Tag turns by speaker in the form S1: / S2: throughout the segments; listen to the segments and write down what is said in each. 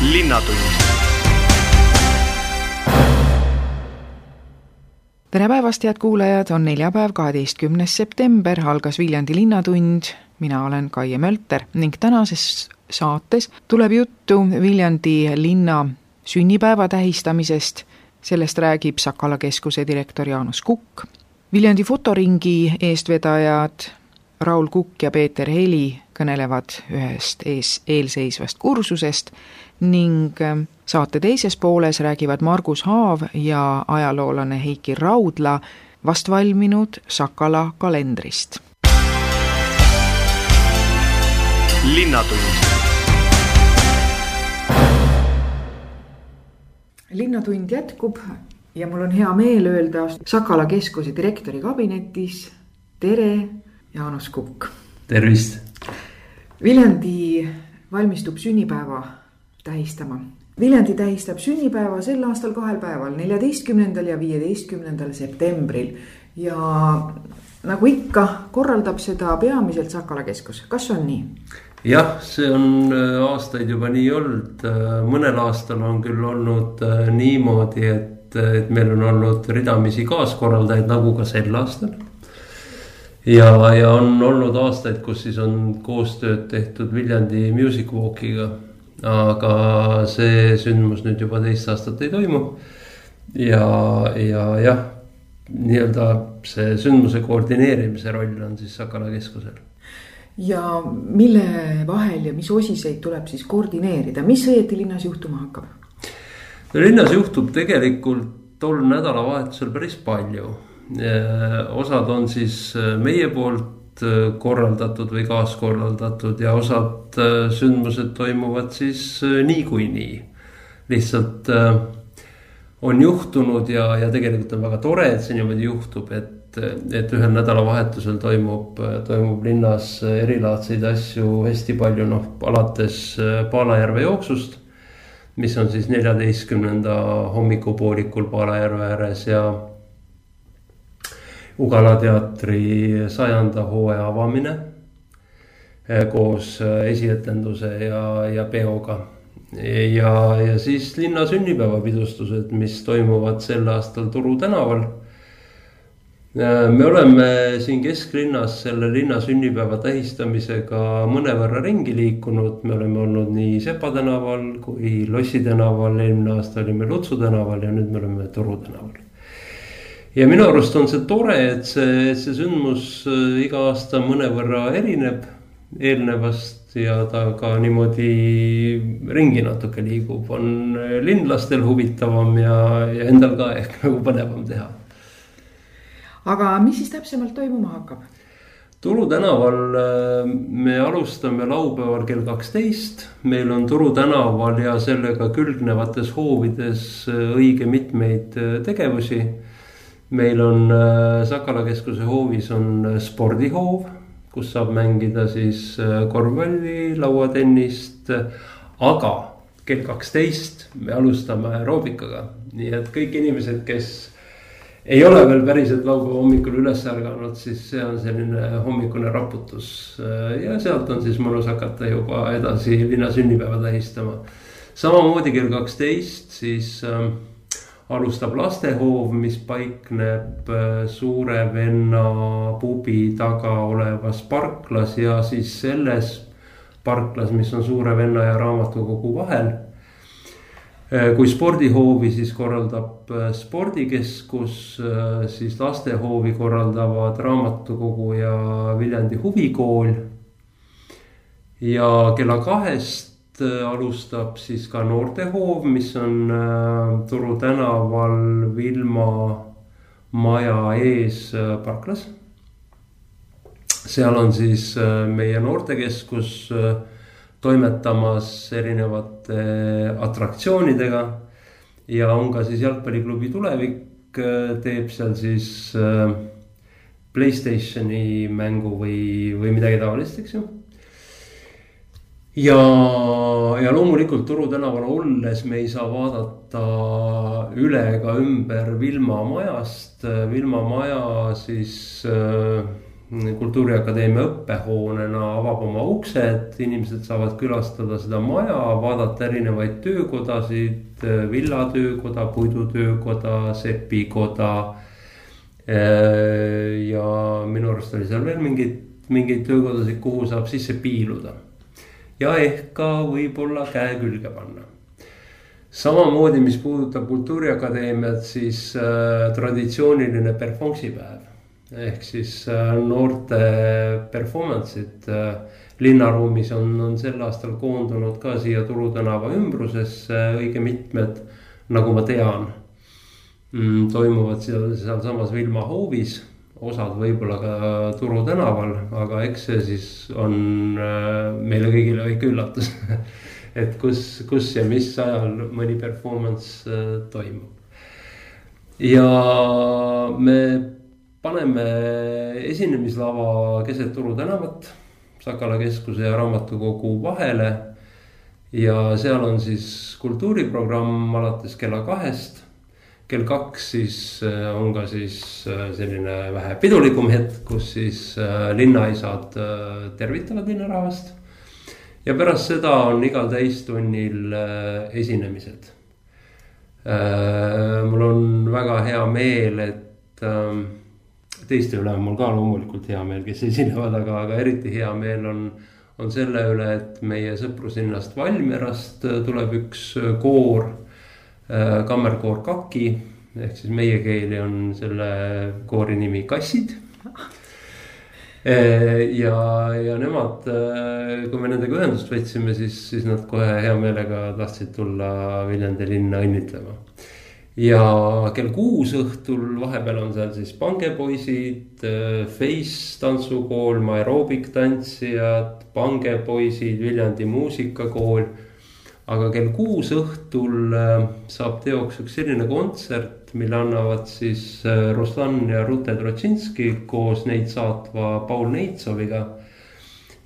S1: linnatund.
S2: Tere päevast, head kuulajad, on neljapäev, kaheteistkümnes september, algas Viljandi Linnatund, mina olen Kaie Mölter ning tänases saates tuleb juttu Viljandi linna sünnipäeva tähistamisest, sellest räägib Sakala keskuse direktor Jaanus Kukk, Viljandi fotoringi eestvedajad Raul Kukk ja Peeter Heli kõnelevad ühest ees, eelseisvast kursusest ning ähm, saate teises pooles räägivad Margus Haav ja ajaloolane Heiki Raudla vast valminud Sakala kalendrist.
S1: linnatund
S2: linnatund jätkub ja mul on hea meel öelda Sakala keskuse direktori kabinetis tere, Jaanus Kukk.
S3: tervist.
S2: Viljandi valmistub sünnipäeva tähistama. Viljandi tähistab sünnipäeva sel aastal kahel päeval, neljateistkümnendal ja viieteistkümnendal septembril ja nagu ikka, korraldab seda peamiselt Sakala keskus, kas on nii?
S3: jah, see on äh, aastaid juba nii olnud, äh, mõnel aastal on küll olnud äh, niimoodi, et, et meil on olnud ridamisi kaaskorraldajaid, nagu ka sel aastal. ja, ja on olnud aastaid, kus siis on koostööd tehtud Viljandi Music Walkiga aga see sündmus nüüd juba teist aastat ei toimu. ja, ja jah, nii-öelda see sündmuse koordineerimise roll on siis Sakala keskusel.
S2: ja mille vahel ja mis osiseid tuleb siis koordineerida, mis õieti linnas juhtuma hakkab?
S3: no linnas juhtub tegelikult tol nädalavahetusel päris palju. osad on siis meie poolt korraldatud või kaaskorraldatud ja osad äh, sündmused toimuvad siis äh, niikuinii. lihtsalt on juhtunud ja, ja tegelikult on väga tore, et see niimoodi juhtub, et, et ühel nädalavahetusel toimub, toimub linnas erilaadseid asju hästi palju, noh alates Palajärve jooksust. mis on siis neljateistkümnenda hommikupoolikul Palajärve ääres ja Ugala teatri sajanda hooaja avamine eh, koos eh, esietenduse ja, ja peoga. ja, ja siis linna sünnipäevapidustused, mis toimuvad sel aastal Turu tänaval. Eh, me oleme siin kesklinnas selle linna sünnipäeva tähistamisega mõnevõrra ringi liikunud, me oleme olnud nii Sepa tänaval kui Lossi tänaval, eelmine aasta olime Lutsu tänaval ja nüüd me oleme Turu tänaval ja minu arust on see tore, et see, see sündmus äh, iga aasta mõnevõrra erineb eelnevast ja ta ka niimoodi ringi natuke liigub, on äh, linlastel huvitavam ja, ja endal ka ehk nagu põnevam teha.
S2: aga mis siis täpsemalt toimuma hakkab?
S3: Turu tänaval äh, me alustame laupäeval kell kaksteist, meil on Turu tänaval ja sellega külgnevates hoovides õige mitmeid tegevusi meil on äh, Sakala keskuse hoovis on äh, spordihoov, kus saab mängida siis äh, korvpalli, lauatennist. aga kell kaksteist me alustame aeroobikaga, nii et kõik inimesed, kes ei ole veel päriselt laupäeva hommikul üles ärganud, siis see on selline hommikune raputus. ja sealt on siis mõnus hakata juba edasi linna sünnipäeva tähistama. samamoodi kell kaksteist siis äh, alustab lastehoov, mis paikneb äh, Suure venna pubi taga olevas parklas ja siis selles parklas, mis on Suure venna ja raamatukogu vahel. Äh, kui spordihoovi siis korraldab äh, spordikeskus, siis lastehoovi korraldavad raamatukogu ja Viljandi huvikool. ja kella kahest alustab siis ka noortehoov, mis on äh, Turu tänaval Vilma maja ees äh, parklas. seal on siis meie noortekeskus toimetamas erinevate atraktsioonidega. ja on ka siis jalgpalliklubi Tulevik teeb seal siis Playstationi mängu või, või midagi taolist, eks ju ja, ja loomulikult Turu tänaval olles me ei saa vaadata üle ega ümber Vilma majast. Vilma maja siis äh, Kultuuriakadeemia õppehoonena avab oma uksed, inimesed saavad külastada seda maja, vaadata erinevaid töökodasid, villatöökoda, puidutöökoda, sepikoda. ja minu arust oli seal veel mingeid, mingeid töökodasid, kuhu saab sisse piiluda. Ja ehk ka võib-olla käe külge panna samamoodi, mis puudutab Kultuuriakadeemiat, siis äh, traditsiooniline performance'i päev. ehk siis äh, noorte performance'id äh, linnaruumis on, on sel aastal koondunud ka siia Turu tänava ümbrusesse õige mitmed, nagu ma tean mm,. toimuvad seal, sealsamas Vilma hoovis, osad võib-olla ka Turu tänaval, aga eks see siis on äh, meile kõigile väike üllatus et kus, kus ja mis ajal mõni performance äh, toimub. ja me paneme esinemislava keset Turu tänavat, Sakala keskuse ja raamatukogu vahele. ja seal on siis kultuuriprogramm alates kella kahest. Kell kaks siis äh, on ka siis äh, selline vähe pidulikum hetk, kus siis linnaisad tervitavad linnarahvast ja pärast seda on igal täistunnil äh, esinemised. Äh, mul on väga hea meel, et ähm, teiste üle on mul ka loomulikult hea meel, kes esinevad, aga, aga eriti hea meel on, on selle üle, et meie sõpruslinnast Valmierast äh, tuleb üks koor, kammerkoor Kaki ehk siis meie keeli on selle koori nimi Kassid Eh, ja, ja nemad, eh, kui me nendega ühendust võtsime, siis, siis nad kohe hea meelega tahtsid tulla Viljandi linna õnnitlema. ja kell kuus õhtul vahepeal on seal siis pangepoisid, Face tantsukool, aeroobik tantsijad, pangepoisid, Viljandi muusikakool aga kell kuus õhtul saab teoks üks selline kontsert, mille annavad siis äh, Ruslan ja Rute Trotšinski koos neid saatva Paul Neitsoviga.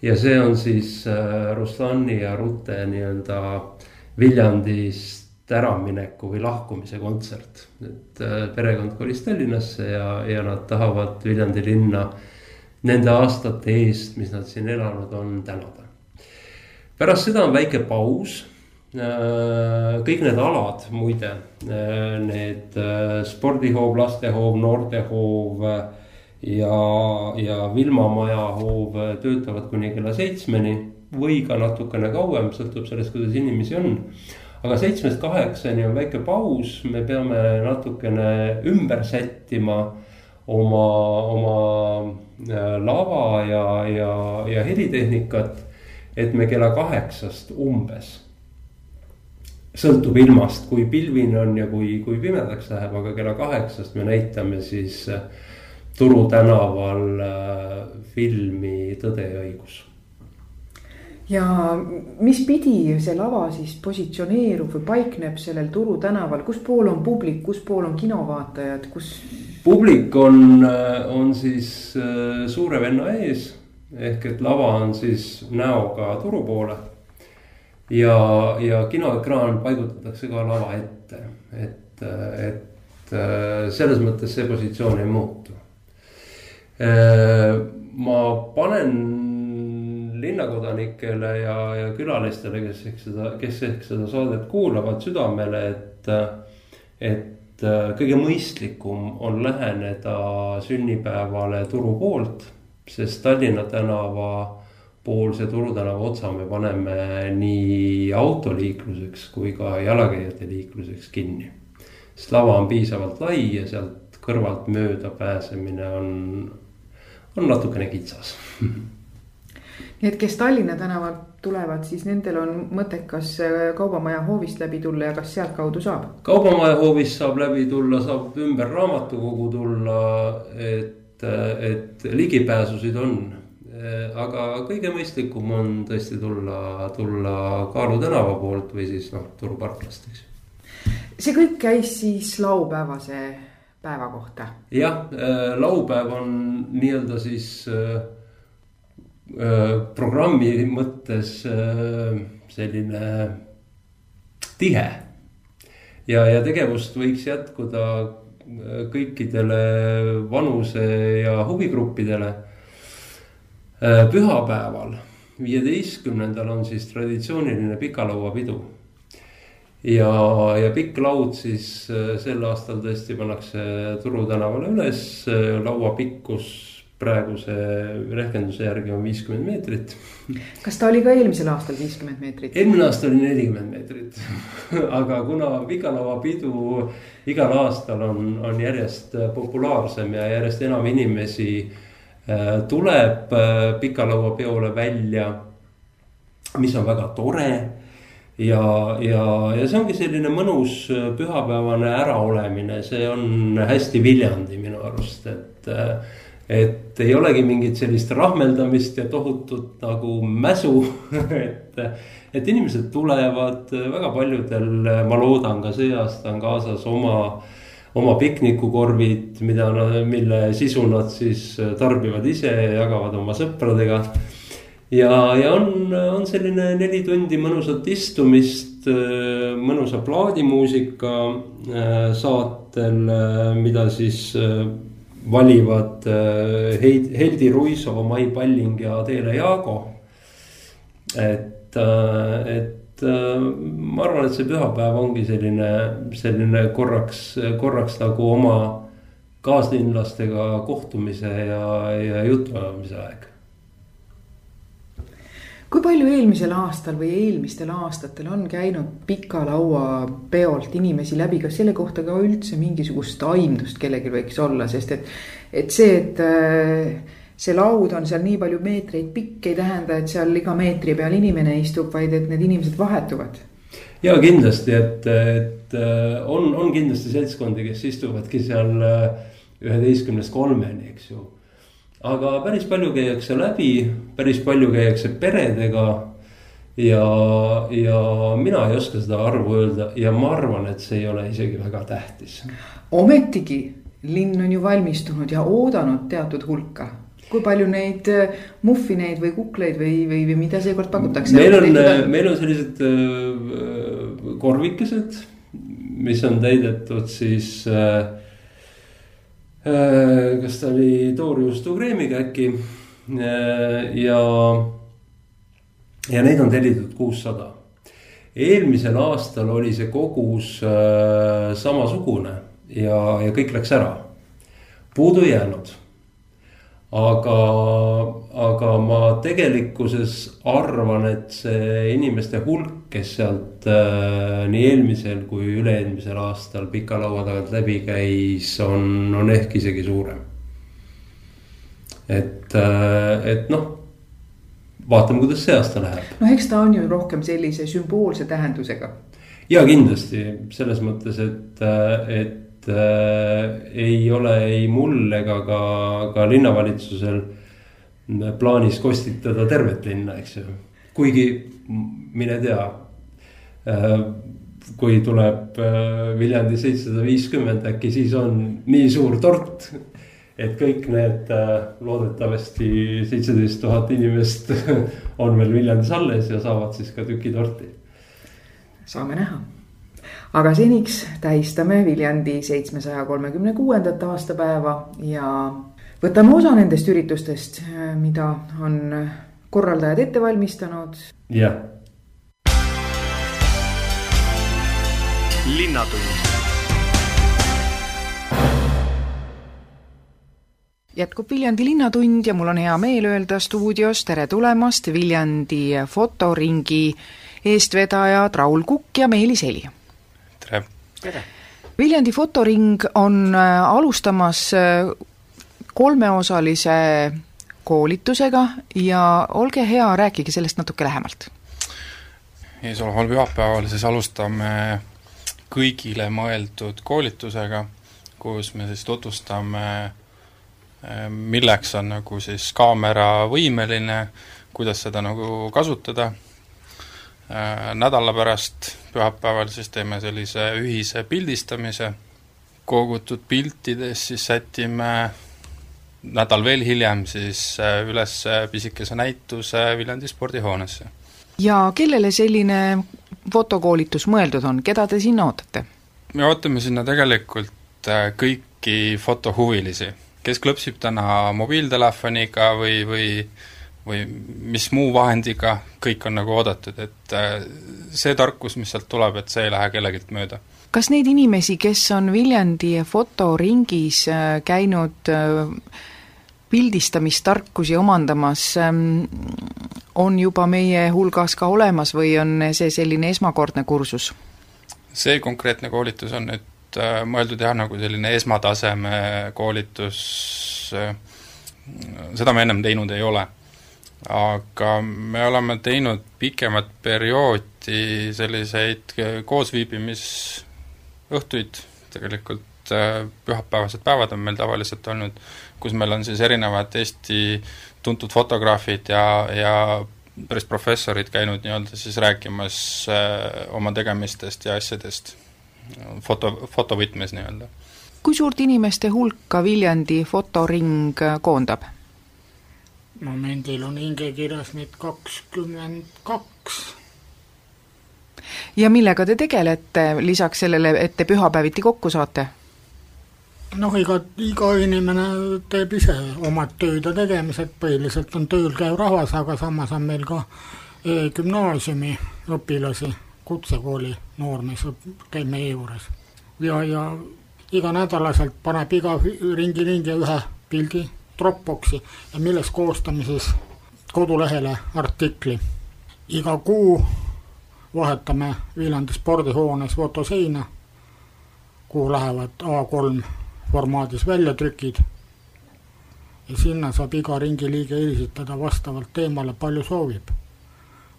S3: ja see on siis äh, Ruslani ja Rute nii-öelda Viljandist äramineku või lahkumise kontsert. et äh, perekond kolis Tallinnasse ja, ja nad tahavad Viljandi linna nende aastate eest, mis nad siin elanud on, tänada. pärast seda on väike paus Äh, kõik need alad muide, äh, need äh, spordihoov, lastehoov, noortehoov ja, ja Vilmamaja hoov töötavad kuni kella seitsmeni või ka natukene kauem, sõltub sellest, kuidas inimesi on. aga seitsmest kaheksani on väike paus, me peame natukene ümber sättima oma, oma lava ja, ja, ja helitehnikat. et me kella kaheksast umbes sõltub ilmast, kui pilvine on ja kui, kui pimedaks läheb, aga kella kaheksast me näitame siis äh, Turu tänaval äh, filmi Tõde ja õigus.
S2: ja mis pidi see lava siis positsioneerub või paikneb sellel Turu tänaval, kus pool on publik, kus pool on kinovaatajad, kus?
S3: publik on, äh, on siis suure venna ees ehk et lava on siis näoga turu poole ja, ja kinoekraan paigutatakse ka lava ette, et, et selles mõttes see positsioon ei muutu. ma panen linnakodanikele ja, ja külalistele, kes ehk seda, kes ehk seda saadet kuulavad, südamele, et, et kõige mõistlikum on läheneda sünnipäevale turu poolt, sest Tallinna tänava poolse Turu tänava otsa me paneme nii autoliikluseks kui ka jalakäijate liikluseks kinni. sest lava on piisavalt lai ja sealt kõrvalt mööda pääsemine on, on natukene kitsas
S2: nii et kes Tallinna tänavalt tulevad, siis nendel on mõttekas Kaubamaja hoovist läbi tulla ja kas sealtkaudu saab?
S3: kaubamaja hoovist saab läbi tulla, saab ümber raamatukogu tulla, et, et ligipääsusid on Äh, aga kõige mõistlikum on tõesti tulla, tulla Kaalu tänava poolt või siis noh, Turu parklast, eks
S2: see kõik käis siis laupäevase päeva kohta?
S3: jah, äh, laupäev on nii-öelda siis äh, äh, programmi mõttes äh, selline tihe. ja, ja tegevust võiks jätkuda kõikidele vanuse ja huvigruppidele pühapäeval, viieteistkümnendal on siis traditsiooniline pikalauapidu ja, ja pikk laud siis sel aastal tõesti pannakse Turu tänavale üles, laua pikkus praeguse rehkenduse järgi on viiskümmend meetrit.
S2: kas ta oli ka eelmisel aastal viiskümmend meetrit?
S3: eelmine aasta oli nelikümmend meetrit aga kuna pikalauapidu igal aastal on, on järjest populaarsem ja järjest enam inimesi äh, tuleb äh, pikalauapeole välja, mis on väga tore. Ja, ja, ja see ongi selline mõnus pühapäevane äraolemine, see on hästi Viljandi minu arust, et äh, et ei olegi mingit sellist rahmeldamist ja tohutut nagu mäsu et, et inimesed tulevad, väga paljudel, ma loodan ka see aasta on kaasas oma, oma piknikukorvid, mida, mille sisu nad siis tarbivad ise ja jagavad oma sõpradega. ja, ja on, on selline neli tundi mõnusat istumist, mõnusa plaadimuusika äh, saatel, äh, mida siis äh, valivad äh, Heid-, Heldi Ruiso, Mai Palling ja Adele Jaago. et, äh, et äh, ma arvan, et see pühapäev ongi selline, selline korraks, korraks nagu oma kaaslinlastega kohtumise ja, ja jutuajamise aeg.
S2: Kui palju eelmisel aastal või eelmistel aastatel on käinud pika laua peolt inimesi läbi, kas selle kohta ka üldse mingisugust aimdust kellelgi võiks olla, sest et, et see, et äh, see laud on seal nii palju meetreid pikk, ei tähenda, et seal iga meetri peal inimene istub, vaid et need inimesed vahetuvad.
S3: ja kindlasti, et, et äh, on, on kindlasti seltskondi, kes istuvadki seal äh, üheteistkümnest kolmeni, eks ju aga päris palju käiakse läbi, päris palju käiakse peredega. ja, ja mina ei oska seda arvu öelda ja ma arvan, et see ei ole isegi väga tähtis.
S2: ometigi linn on ju valmistunud ja oodanud teatud hulka kui palju neid äh, muffineid või kukleid või, või, või mida seekord pakutakse?
S3: meil on, meil on sellised äh, korvikesed, mis on täidetud siis äh, Äh, kas ta oli toorjuustokreemiga äkki äh, ja, ja neid on tellitud kuussada. eelmisel aastal oli see kogus äh, samasugune ja, ja kõik läks ära, puudu ei jäänud aga, aga ma tegelikkuses arvan, et see inimeste hulk, kes sealt äh, nii eelmisel kui üle-eelmisel aastal pika laua tagant läbi käis, on, on ehk isegi suurem. et äh,, et noh, vaatame, kuidas see aasta läheb.
S2: no eks ta on ju rohkem sellise sümboolse tähendusega.
S3: ja kindlasti selles mõttes, et, äh, et et äh, ei ole ei mul ega ka, ka linnavalitsusel plaanis kostitada tervet linna, eks ju. kuigi mine tea äh,, kui tuleb äh, Viljandi seitsesada viiskümmend, äkki siis on nii suur tort et kõik need äh, loodetavasti seitseteist tuhat inimest on veel Viljandis alles ja saavad siis ka tüki torti.
S2: saame näha aga seniks tähistame Viljandi seitsmesaja kolmekümne kuuendat aastapäeva ja võtame osa nendest üritustest, mida on korraldajad ette valmistanud.
S3: jah.
S1: linnatund
S2: jätkub Viljandi Linnatund ja mul on hea meel öelda stuudios tere tulemast Viljandi fotoringi eestvedajad Raul Kukk ja Meelis Heli
S4: tere! tere!
S2: Viljandi fotoring on äh, alustamas äh, kolmeosalise koolitusega ja olge hea, rääkige sellest natuke lähemalt.
S4: eesoleval pühapäeval siis alustame kõigile mõeldud koolitusega, kus me siis tutvustame, äh, milleks on nagu siis kaamera võimeline, kuidas seda nagu kasutada nädala pärast pühapäeval siis teeme sellise ühise pildistamise, kogutud piltides siis sätime nädal veel hiljem siis äh, üles pisikese näituse Viljandi spordihoonesse.
S2: ja kellele selline fotokoolitus mõeldud on, keda te sinna ootate?
S4: me ootame sinna tegelikult äh, kõiki fotohuvilisi, kes klõpsib täna mobiiltelefoniga või, või või mis muu vahendiga, kõik on nagu oodatud, et äh, see tarkus, mis sealt tuleb, et see ei lähe kellelgi mööda.
S2: kas neid inimesi, kes on Viljandi fotoringis äh, käinud pildistamistarkusi omandamas, ähm, on juba meie hulgas ka olemas või on see selline esmakordne kursus?
S4: see konkreetne koolitus on nüüd mõeldud jah, nagu selline esmataseme koolitus, seda me ennem teinud ei ole aga me oleme teinud pikemat perioodi selliseid koosviibimisõhtuid, tegelikult äh, pühapäevased päevad on meil tavaliselt olnud, kus meil on siis erinevad Eesti tuntud fotograafid ja, ja päris professorid käinud nii-öelda siis rääkimas äh, oma tegemistest ja asjadest foto, fotovõtmes nii-öelda.
S2: kui suurt inimeste hulka Viljandi fotoring koondab?
S5: Momendil on hingekirjas neid kakskümmend kaks.
S2: ja millega te tegelete lisaks sellele, et te pühapäeviti kokku saate?
S5: noh, iga, iga inimene teeb ise omad tööd ja tegemised, põhiliselt on tööl käiv rahvas, aga samas on meil ka e gümnaasiumi õpilasi, kutsekooli noormees käib meie juures. ja, ja iganädalaselt paneb iga ringi ringi ühe pildi Dropboxi ja milles koostame siis kodulehele artikli. iga kuu vahetame Viljandi spordihoones fotoseina, kuhu lähevad A3 formaadis väljatrükid ja sinna saab iga ringi liige esitada vastavalt teemale, palju soovib.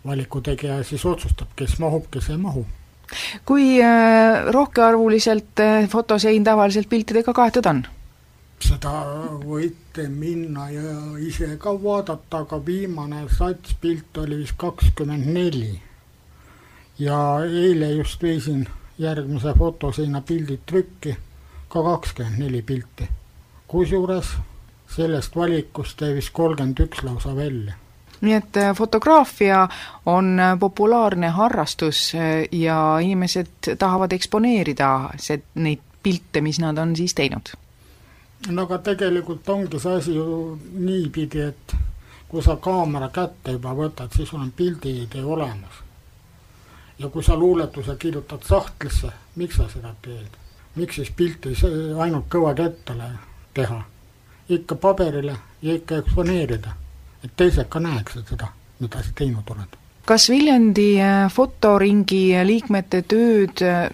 S5: valiku tegija siis otsustab, kes mahub, kes ei mahu.
S2: kui äh, rohkearvuliselt äh, fotosein tavaliselt piltidega kaetud on?
S5: Seda võite minna ja ise ka vaadata, aga viimane sats pilt oli vist kakskümmend neli. ja eile just viisin järgmise fotoseina pildid trükki, ka kakskümmend neli pilti. kusjuures sellest valikust jäi vist kolmkümmend üks lausa välja
S2: nii et äh, fotograafia on äh, populaarne harrastus äh, ja inimesed tahavad eksponeerida see, neid pilte, mis nad on siis teinud
S5: no aga tegelikult ongi see asi ju niipidi, et kui sa kaamera kätte juba võtad, siis sul on pildiidee olemas. ja kui sa luuletuse kirjutad sahtlisse, miks sa seda teed? miks siis pilti ainult kõva kättele teha? ikka paberile ja ikka eksponeerida, et teised ka näeksid seda, mida sa teinud oled.
S2: kas Viljandi äh, fotoringi liikmete tööd äh,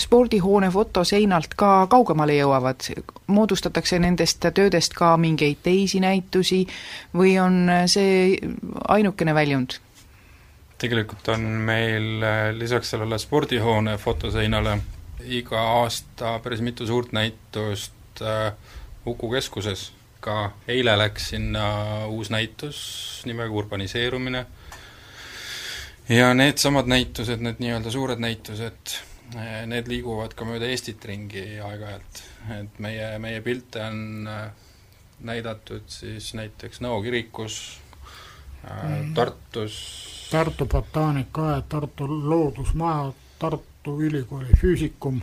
S2: spordihoone fotoseinalt ka kaugemale jõuavad, moodustatakse nendest töödest ka mingeid teisi näitusi või on see ainukene väljund?
S4: tegelikult on meil äh, lisaks sellele spordihoone fotoseinale iga aasta päris mitu suurt näitust äh, Uku keskuses, ka eile läks sinna uus näitus nimega Urbaniseerumine. Ja needsamad näitused, need nii-öelda suured näitused, need liiguvad ka mööda Eestit ringi aeg-ajalt, et meie, meie pilte on äh, näidatud siis näiteks Nõo kirikus mm., Tartus
S5: Tartu botaanikaaed, Tartu loodusmaja, Tartu Ülikooli füüsikum,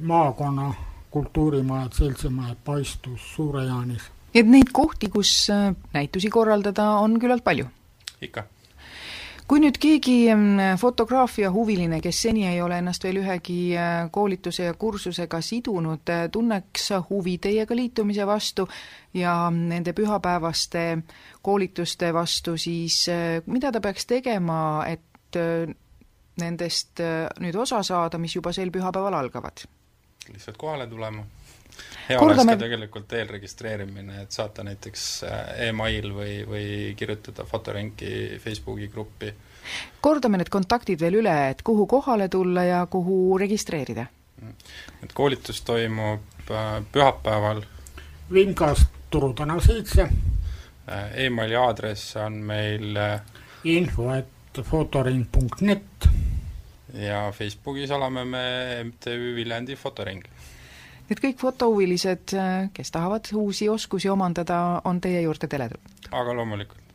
S5: maakonna kultuurimajad, seltsimajad Paistus, Suure-Jaanis.
S2: et neid kohti, kus näitusi korraldada, on küllalt palju?
S4: ikka
S2: kui nüüd keegi mm, fotograafia huviline, kes seni ei ole ennast veel ühegi äh, koolituse ja kursusega sidunud, äh, tunneks huvi teiega liitumise vastu ja nende pühapäevaste koolituste vastu, siis äh, mida ta peaks tegema, et nendest nüüd osa saada, mis juba sel pühapäeval algavad?
S4: lihtsalt kohale tulema hea Kordame... oleks ka tegelikult eelregistreerimine, et saata näiteks äh, email või, või kirjutada fotorenki Facebooki gruppi.
S2: kordame need kontaktid veel üle, et kuhu kohale tulla ja kuhu registreerida?
S4: Mm. et koolitus toimub äh, pühapäeval
S5: Vinkas Turu tänav seitse.
S4: Äh, emaili aadress on meil
S5: info et fotoring.net
S4: ja Facebookis oleme me MTÜ Viljandi Fotoring
S2: et kõik fotohuvilised, kes tahavad uusi oskusi omandada, on teie juurde teletulnud?
S4: aga loomulikult.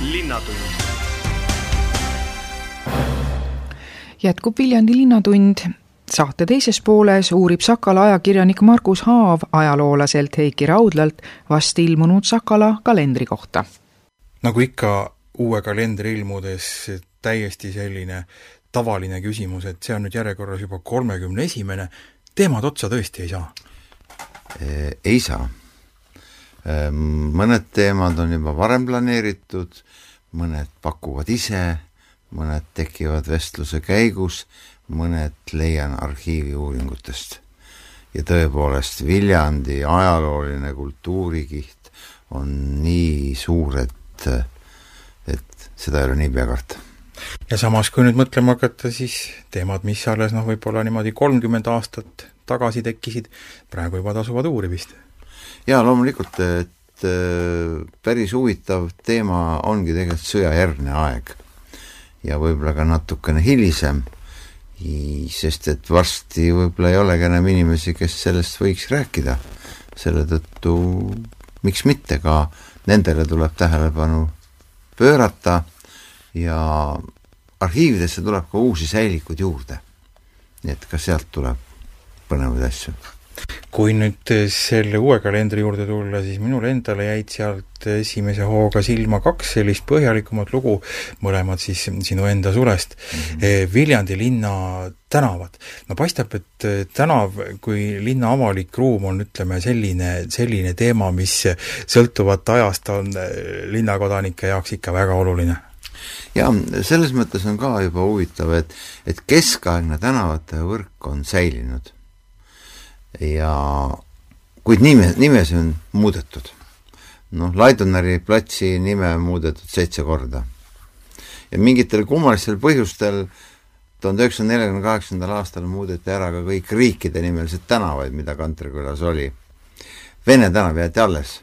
S1: Linnatund
S2: jätkub Viljandi Linnatund. saate teises pooles uurib Sakala ajakirjanik Margus Haav ajaloolaselt Heiki Raudlalt vast ilmunud Sakala kalendri kohta.
S6: nagu ikka uue kalendri ilmudes täiesti selline tavaline küsimus, et see on nüüd järjekorras juba kolmekümne esimene, teemad otsa tõesti ei saa?
S7: Ei saa. Mõned teemad on juba varem planeeritud, mõned pakuvad ise mõned tekivad vestluse käigus, mõned leian arhiiviuuringutest. ja tõepoolest, Viljandi ajalooline kultuurikiht on nii suur, et, et seda ei ole niipea karta
S6: ja samas, kui nüüd mõtlema hakata, siis teemad, mis alles noh, võib-olla niimoodi kolmkümmend aastat tagasi tekkisid, praegu juba tasuvad uurimist.
S7: jaa, loomulikult, et äh, päris huvitav teema ongi tegelikult sõjajärgne aeg ja võib-olla ka natukene hilisem, sest et varsti võib-olla ei olegi enam inimesi, kes sellest võiks rääkida. selle tõttu miks mitte ka nendele tuleb tähelepanu pöörata ja arhiividesse tuleb ka uusi säilikuid juurde. nii et ka sealt tuleb põnevaid asju
S6: kui nüüd selle uue kalendri juurde tulla, siis minul endale jäid sealt esimese hooga silma kaks sellist põhjalikumat lugu, mõlemad siis sinu enda sulest mm. -hmm. Viljandi linna tänavad. no paistab, et tänav kui linna avalik ruum on, ütleme, selline, selline teema, mis sõltuvalt ajast on linnakodanike jaoks ikka väga oluline
S7: jaa, selles mõttes on ka juba huvitav, et, et keskaegne tänavate võrk on säilinud ja kuid nime, nimesi on muudetud. noh, Laidoneri platsi nime on muudetud seitse korda. ja mingitel kummalistel põhjustel tuhande üheksasaja neljakümne kaheksandal aastal muudeti ära ka kõik riikide nimelised tänavaid, mida Kantrikülas oli. Vene tänav jäeti alles.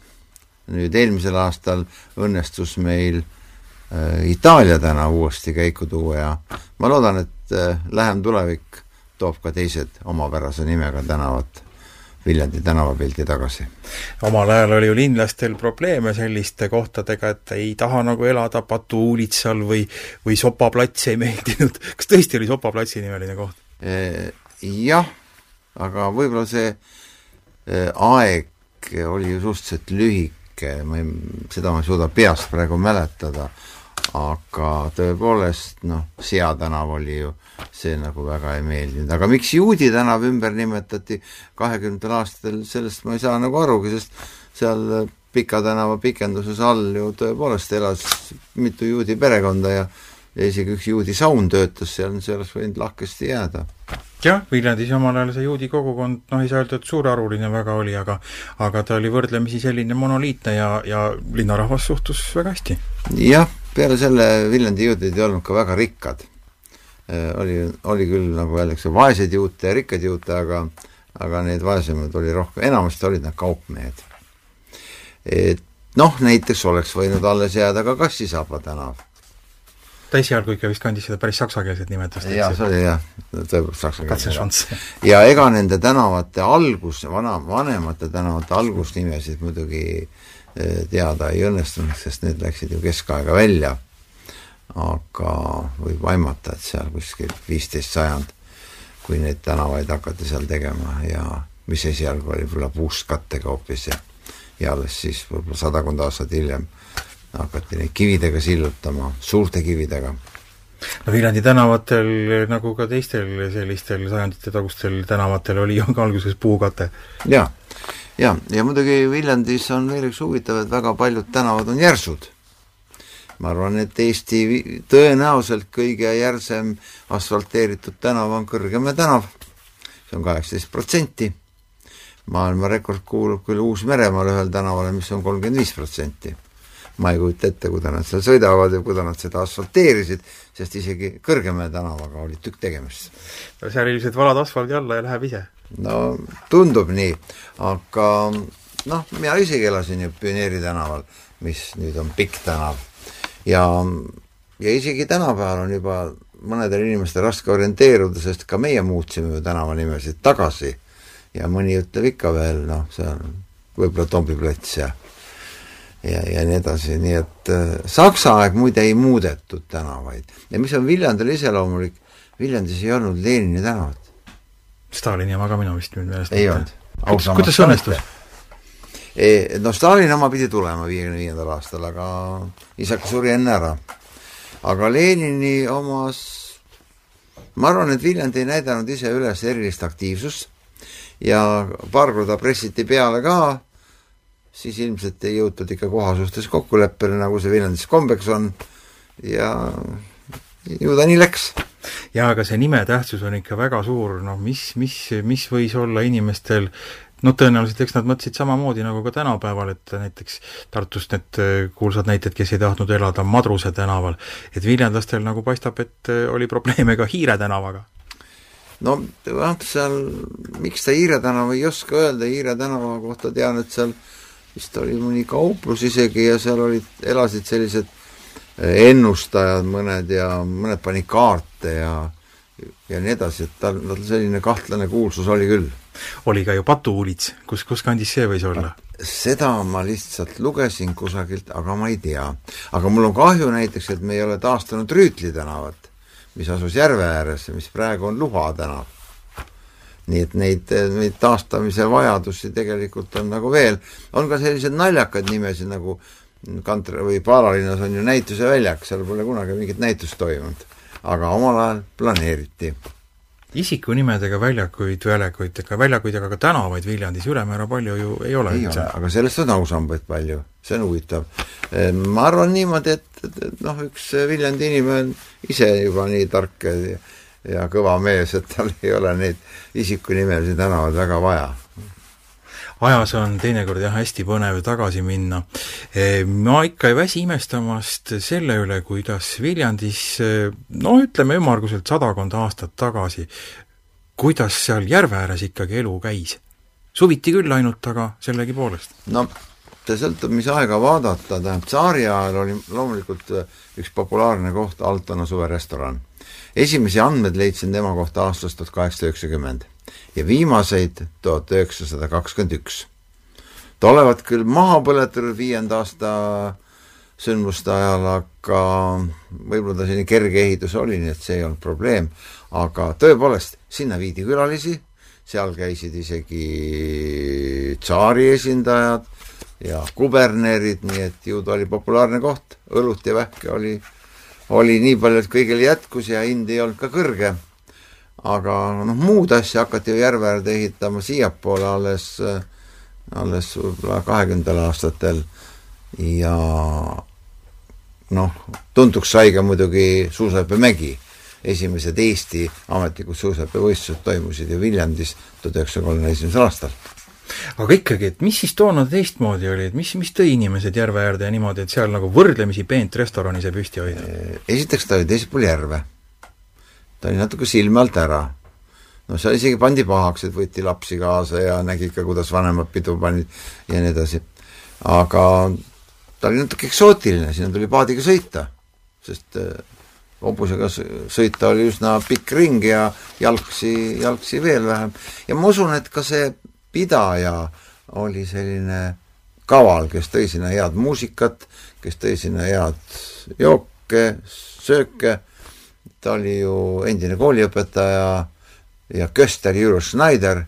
S7: nüüd eelmisel aastal õnnestus meil äh, Itaalia tänav uuesti käiku tuua ja ma loodan, et äh, lähem tulevik toob ka teised omapärase nimega tänavad Viljandi tänavapildi tagasi.
S6: omal ajal oli ju linlastel probleeme selliste kohtadega, et ei taha nagu elada Patu uulitsal või, või Sopa plats ei meeldinud. kas tõesti oli Sopa platsi nimeline koht?
S7: Jah, aga võib-olla see aeg oli ju suhteliselt lühike, ma ei, seda ma ei suuda peast praegu mäletada, aga tõepoolest noh, Sea tänav oli ju see nagu väga ei meeldinud, aga miks Juudi tänav ümber nimetati kahekümnendatel aastatel, sellest ma ei saa nagu arugi, sest seal Pika tänava pikenduses all ju tõepoolest elas mitu juudi perekonda ja ja isegi üks juudi saun töötas seal, see oleks võinud lahkesti jääda.
S6: jah, Viljandis omal ajal see juudi kogukond, noh ei saa öelda, et suurearvuline väga oli, aga aga ta oli võrdlemisi selline monoliitne ja, ja linnarahvas suhtus väga hästi.
S7: jah, peale selle Viljandi juudid ei olnud ka väga rikkad Äh, oli, oli küll nagu öeldakse, vaeseid juute ja rikkaid juute, aga aga need vaesemad oli rohkem, enamasti olid nad kaupmehed. et noh, näiteks oleks võinud alles jääda ka Kassisaba tänav.
S6: ta esialgu ikka vist kandis seda päris saksakeelset nimetust.
S7: jaa, see oli jah, tõepoolest saksakeelne. ja ega nende tänavate algus, vana, vanemate tänavate algusnimesid muidugi äh, teada ei õnnestunud, sest need läksid ju keskaega välja aga võib aimata, et seal kuskil viisteist sajand, kui neid tänavaid hakati seal tegema ja mis esialgu oli võib-olla puustkattega hoopis ja ja alles siis võib-olla sadakond aastat hiljem hakati neid kividega sillutama, suurte kividega.
S6: no Viljandi tänavatel, nagu ka teistel sellistel sajandite tagustel tänavatel, oli ju alguses puukate.
S7: jaa, ja, ja muidugi Viljandis on veel üks huvitav, et väga paljud tänavad on järsud ma arvan, et Eesti tõenäoliselt kõige järsem asfalteeritud tänav on Kõrgemäe tänav, see on kaheksateist protsenti. maailmarekord kuulub küll Uus-Meremaal ühel tänavale, mis on kolmkümmend viis protsenti. ma ei kujuta ette, kuidas nad seal sõidavad ja kuidas nad seda asfalteerisid, sest isegi Kõrgemäe tänavaga oli tükk tegemist.
S6: no seal ilmselt valad asfaldi alla ja läheb ise?
S7: No tundub nii, aga noh, mina isegi elasin ju Pioneeri tänaval, mis nüüd on Pikk tänav ja, ja isegi tänapäeval on juba mõnedel inimestel raske orienteeruda, sest ka meie muutsime ju tänavanimesid tagasi ja mõni ütleb ikka veel, noh, see on võib-olla Tombi plats ja ja, ja nii edasi, nii et äh, Saksa aeg muide ei muudetud tänavaid. ja mis on Viljandile iseloomulik, Viljandis ei olnud Lenini tänavat.
S6: Stalini oma ka minu vist nüüd meelest.
S7: ei olnud.
S6: kuidas, see õnnestus?
S7: No Stalin oma pidi tulema viiekümne viiendal aastal, aga isake suri enne ära. aga Lenini omas, ma arvan, et Viljandi ei näidanud ise üles erilist aktiivsust ja paar korda pressiti peale ka, siis ilmselt ei jõutud ikka koha suhtes kokkuleppele, nagu see Viljandis kombeks on ja ju ta nii läks.
S6: Jaa, aga see nime tähtsus on ikka väga suur, noh mis, mis, mis võis olla inimestel noh, tõenäoliselt eks nad mõtlesid samamoodi nagu ka tänapäeval, et näiteks Tartust need äh, kuulsad näited, kes ei tahtnud elada Madruse tänaval, et viljandlastel nagu paistab, et äh, oli probleeme ka Hiire tänavaga.
S7: no jah, seal, miks ta Hiire tänava ei oska öelda, Hiire tänava kohta tean, et seal vist oli mõni kauplus isegi ja seal olid, elasid sellised ennustajad mõned ja mõned panid kaarte ja ja nii edasi, et tal, tal selline kahtlane kuulsus oli küll
S6: oli ka ju patuulits, kus, kus kandis see võis olla?
S7: seda ma lihtsalt lugesin kusagilt, aga ma ei tea. aga mul on kahju näiteks, et me ei ole taastanud Rüütli tänavat, mis asus järve ääres ja mis praegu on Luha tänav. nii et neid, neid taastamise vajadusi tegelikult on nagu veel, on ka selliseid naljakaid nimesid nagu Kantre või Paalalinnas on ju näituseväljak, seal pole kunagi mingit näitust toimunud. aga omal ajal planeeriti
S6: isikunimedega väljakuid, väljakuid, ega väljakuid ega ka tänavaid Viljandis ülemäära palju ju ei ole.
S7: ei ole, aga sellest on ausambaid palju, see on huvitav. Ehm, ma arvan niimoodi, et, et, et noh, üks Viljandi inimene on ise juba nii tark ja, kõva mees, et tal ei ole neid isikunimesid tänavaid väga vaja
S6: ajas on teinekord jah, hästi põnev tagasi minna. Ma ikka ei väsi imestamast selle üle, kuidas Viljandis no ütleme ümmarguselt sadakond aastat tagasi, kuidas seal järve ääres ikkagi elu käis. suviti küll ainult, aga sellegipoolest.
S7: no see sõltub, mis aega vaadata, tähendab tsaari ajal oli loomulikult üks populaarne koht Altona suverestoran. esimesi andmeid leidsin tema kohta aastast tuhat kaheksasada üheksakümmend ja viimaseid tuhat üheksasada kakskümmend üks. ta olevat küll maha põletatud viienda aasta sündmuste ajal, aga võib-olla ta selline kerge ehitus oli, nii et see ei olnud probleem, aga tõepoolest, sinna viidi külalisi, seal käisid isegi tsaari esindajad ja kubernerid, nii et ju ta oli populaarne koht, õlut ja vähke oli, oli nii palju, et kõigil jätkus ja hind ei olnud ka kõrge aga noh, muud asja hakati ju järve äärde ehitama siiapoole alles, alles võib-olla kahekümnendatel aastatel ja noh, tuntuks sai ka muidugi suusahüppemägi. esimesed Eesti ametlikud suusahüppevõistlused toimusid ju Viljandis tuhat üheksasaja kolmekümne esimesel aastal
S6: aga ikkagi, et mis siis toona teistmoodi oli, et mis, mis tõi inimesed järve äärde ja niimoodi, et seal nagu võrdlemisi peent restorani sai püsti hoida?
S7: esiteks ta oli teisel pool järve ta oli natuke silme alt ära. no seal isegi pandi pahaks, et võeti lapsi kaasa ja nägi ikka, kuidas vanemad pidu panid ja nii edasi. aga ta oli natuke eksootiline, sinna tuli paadiga sõita, sest äh, hobusega sõita oli üsna pikk ring ja jalgsi, jalgsi veel vähem. ja ma usun, et ka see pidaja oli selline kaval, kes tõi sinna head muusikat, kes tõi sinna head jooke, sööke ta oli ju endine kooliõpetaja ja köster Jüri Schneider,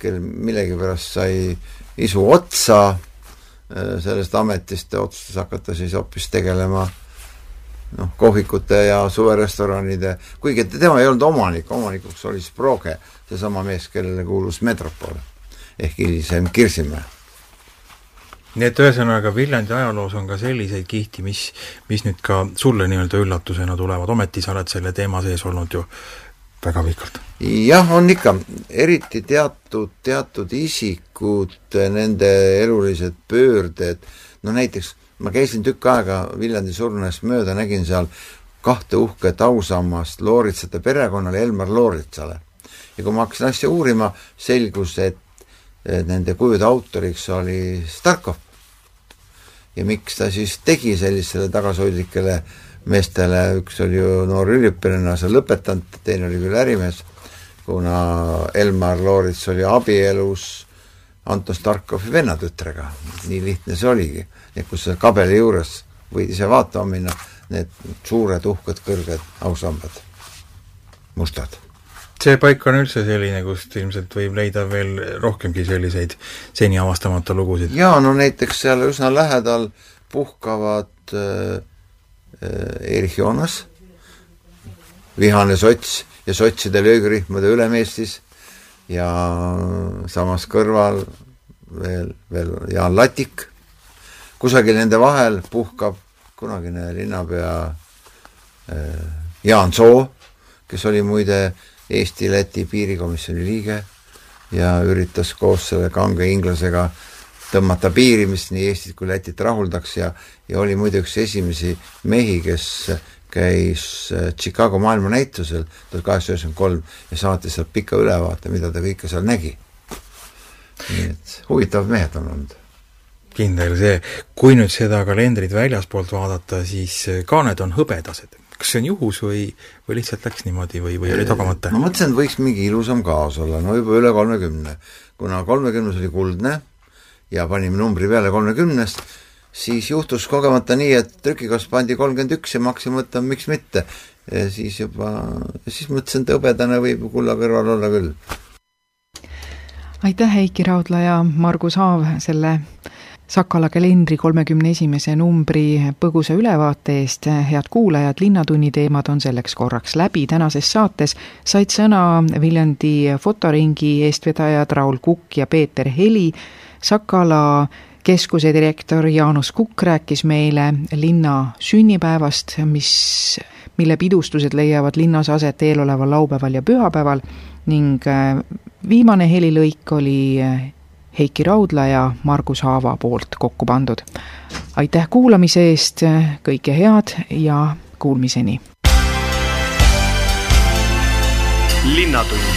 S7: kel millegipärast sai isu otsa äh, sellest ametist ja otsustas hakata siis hoopis tegelema noh, kohvikute ja suverestoranide, kuigi tema ei olnud omanik, omanikuks oli siis Proge, seesama mees, kellele kuulus Metropol ehk hilisem Kirsimäe
S6: nii et ühesõnaga, Viljandi ajaloos on ka selliseid kihti, mis, mis nüüd ka sulle nii-öelda üllatusena tulevad, ometi sa oled selle teema sees olnud ju väga pikalt.
S7: jah, on ikka, eriti teatud, teatud isikud, nende elulised pöörded, no näiteks ma käisin tükk aega Viljandi surnust mööda, nägin seal kahte uhket ausammast Looritsate perekonnale, Elmar Looritsale. ja kui ma hakkasin asja uurima, selgus, et nende kujude autoriks oli Starkov ja miks ta siis tegi sellistele tagasihoidlikele meestele, üks oli ju noor üliõpilane, see lõpetanud, teine oli küll ärimees, kuna Elmar Loorits oli abielus Anton Starkovi vennatütrega, nii lihtne see oligi. et kus see kabeli juures võid ise vaatama minna, need suured uhked kõrged ausambad, mustad
S6: see paik on üldse selline, kust ilmselt võib leida veel rohkemgi selliseid seni avastamata lugusid?
S7: jaa, no näiteks seal üsna lähedal puhkavad äh, äh, Erich Joonas, vihane sots ja sotside löögirühmade ülem Eestis ja samas kõrval veel, veel Jaan Latik, kusagil nende vahel puhkab kunagine linnapea äh, Jaan Soo, kes oli muide Eesti-Läti piirikomisjoni liige ja üritas koos selle kange inglasega tõmmata piiri, mis nii Eestit kui Lätit rahuldaks ja, ja oli muide üks esimesi mehi, kes käis äh, Chicago maailmanäitusel tuhat kaheksasada üheksakümmend kolm ja saatis sealt pika ülevaate, mida ta kõike seal nägi. nii et huvitavad mehed on olnud.
S6: Kindel see, kui nüüd seda kalendrit väljaspoolt vaadata, siis ka need on hõbedased kas see on juhus või, või lihtsalt läks niimoodi või, või oli tagamata?
S7: ma mõtlesin, et võiks mingi ilusam kaas olla, no juba üle kolmekümne. kuna kolmekümnes oli kuldne ja panime numbri peale kolmekümnest, siis juhtus kogemata nii, et trükikost pandi kolmkümmend üks ja ma hakkasin mõtlema, miks mitte. ja siis juba, siis mõtlesin, et hõbedane võib kulla kõrval olla küll.
S2: aitäh, Heiki Raudla ja Margus Haav selle Sakala kalendri kolmekümne esimese numbri põgusa ülevaate eest, head kuulajad, Linnatunni teemad on selleks korraks läbi, tänases saates said sõna Viljandi fotoringi eestvedajad Raul Kukk ja Peeter Heli, Sakala keskuse direktor Jaanus Kukk rääkis meile linna sünnipäevast, mis, mille pidustused leiavad linnas aset eeloleval laupäeval ja pühapäeval ning äh, viimane helilõik oli äh, Heiki Raudla ja Margus Haava poolt kokku pandud. aitäh kuulamise eest, kõike head ja kuulmiseni!
S1: linnatund